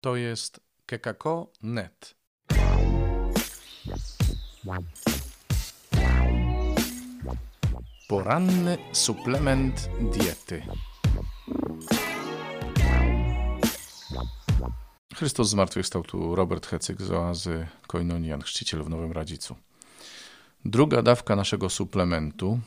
To jest kekako.net. Poranny suplement diety. Chrystus zmartwychwstał tu Robert Hecyk z oazy Koinonian, chrzciciel w Nowym Radzicu. Druga dawka naszego suplementu,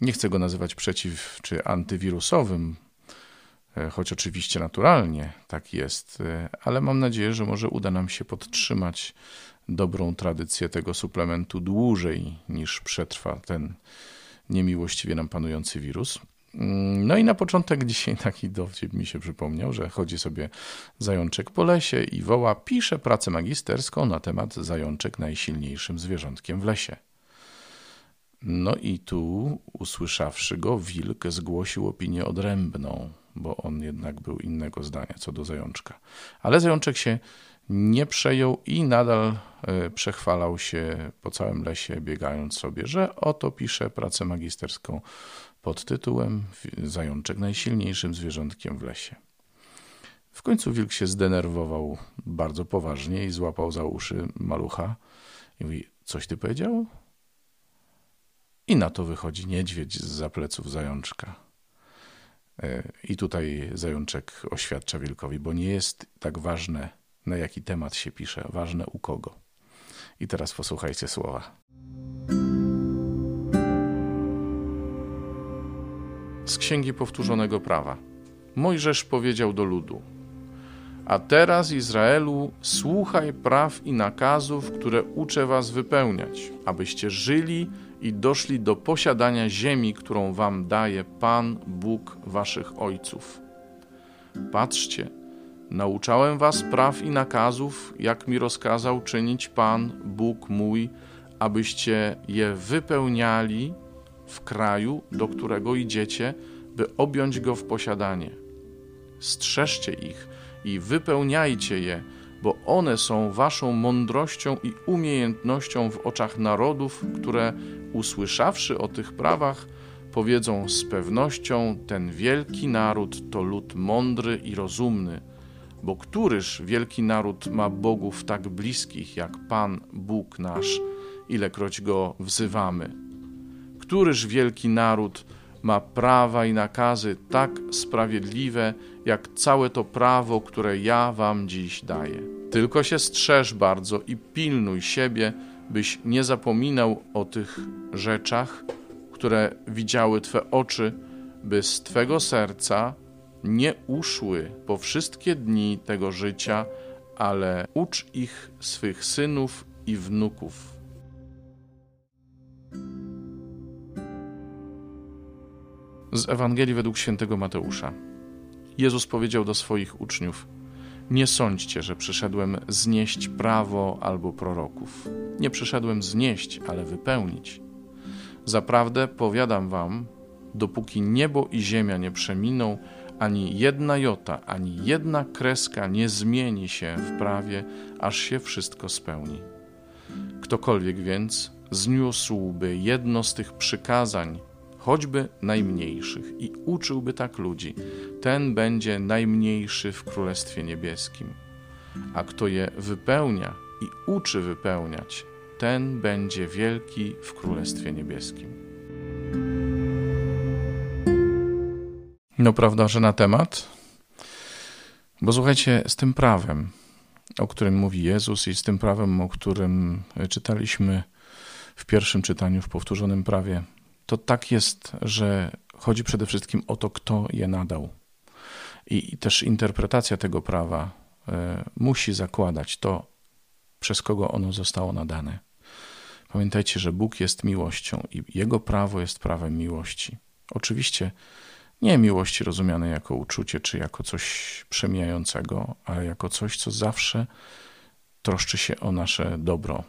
nie chcę go nazywać przeciw czy antywirusowym, choć oczywiście naturalnie tak jest, e, ale mam nadzieję, że może uda nam się podtrzymać dobrą tradycję tego suplementu dłużej niż przetrwa ten niemiłościwie nam panujący wirus. Mm, no i na początek dzisiaj taki dowcip mi się przypomniał, że chodzi sobie zajączek po lesie i woła, pisze pracę magisterską na temat zajączek najsilniejszym zwierzątkiem w lesie. No i tu, usłyszawszy go, wilk zgłosił opinię odrębną bo on jednak był innego zdania co do zajączka. Ale zajączek się nie przejął i nadal e, przechwalał się po całym lesie, biegając sobie, że oto pisze pracę magisterską pod tytułem Zajączek najsilniejszym zwierzątkiem w lesie. W końcu wilk się zdenerwował bardzo poważnie i złapał za uszy malucha i mówi: Coś ty powiedział? I na to wychodzi niedźwiedź z zapleców zajączka. I tutaj zajączek oświadcza wilkowi, bo nie jest tak ważne, na jaki temat się pisze, ważne u kogo. I teraz posłuchajcie słowa. Z Księgi Powtórzonego Prawa. Mojżesz powiedział do ludu: A teraz, Izraelu, słuchaj praw i nakazów, które uczę was wypełniać, abyście żyli i doszli do posiadania ziemi, którą wam daje Pan Bóg waszych ojców. Patrzcie, nauczałem was praw i nakazów, jak mi rozkazał czynić Pan Bóg mój, abyście je wypełniali w kraju, do którego idziecie, by objąć go w posiadanie. Strzeżcie ich i wypełniajcie je, bo one są waszą mądrością i umiejętnością w oczach narodów, które usłyszawszy o tych prawach, powiedzą z pewnością: Ten wielki naród to lud mądry i rozumny. Bo któryż wielki naród ma bogów tak bliskich jak Pan Bóg nasz, ilekroć go wzywamy? Któryż wielki naród ma prawa i nakazy tak sprawiedliwe, jak całe to prawo, które ja wam dziś daję. Tylko się strzeż bardzo i pilnuj siebie, byś nie zapominał o tych rzeczach, które widziały Twe oczy, by z Twego serca nie uszły po wszystkie dni tego życia, ale ucz ich swych synów i wnuków Z Ewangelii według świętego Mateusza. Jezus powiedział do swoich uczniów: Nie sądźcie, że przyszedłem znieść prawo albo proroków. Nie przyszedłem znieść, ale wypełnić. Zaprawdę powiadam wam, dopóki niebo i ziemia nie przeminą, ani jedna jota, ani jedna kreska nie zmieni się w prawie, aż się wszystko spełni. Ktokolwiek więc zniósłby jedno z tych przykazań, choćby najmniejszych, i uczyłby tak ludzi, ten będzie najmniejszy w Królestwie Niebieskim. A kto je wypełnia i uczy wypełniać, ten będzie wielki w Królestwie Niebieskim. No, prawda, że na temat? Bo słuchajcie, z tym prawem, o którym mówi Jezus, i z tym prawem, o którym czytaliśmy w pierwszym czytaniu w powtórzonym prawie, to tak jest, że chodzi przede wszystkim o to, kto je nadał. I, też interpretacja tego prawa y, musi zakładać to, przez kogo ono zostało nadane. Pamiętajcie, że Bóg jest miłością i Jego prawo jest prawem miłości. Oczywiście nie miłości rozumianej jako uczucie czy jako coś przemijającego, ale jako coś, co zawsze troszczy się o nasze dobro.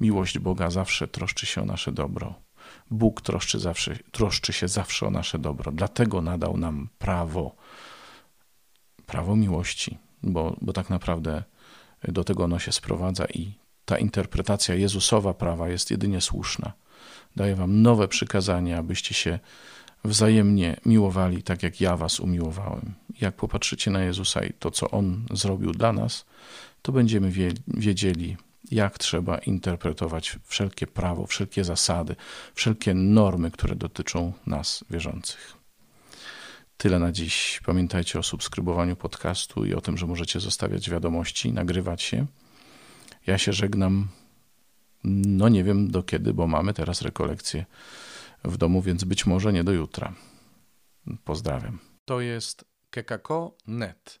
Miłość Boga zawsze troszczy się o nasze dobro. Bóg troszczy, zawsze, troszczy się zawsze o nasze dobro. Dlatego nadał nam prawo, prawo miłości, bo, bo tak naprawdę do tego ono się sprowadza i ta interpretacja Jezusowa prawa jest jedynie słuszna. Daje wam nowe przykazania, abyście się wzajemnie miłowali tak, jak ja was umiłowałem. Jak popatrzycie na Jezusa i to, co On zrobił dla nas, to będziemy wiedzieli, jak trzeba interpretować wszelkie prawo, wszelkie zasady, wszelkie normy, które dotyczą nas, wierzących. Tyle na dziś. Pamiętajcie o subskrybowaniu podcastu i o tym, że możecie zostawiać wiadomości, nagrywać się. Ja się żegnam. No nie wiem do kiedy, bo mamy teraz rekolekcję w domu, więc być może nie do jutra. Pozdrawiam. To jest kekako.net.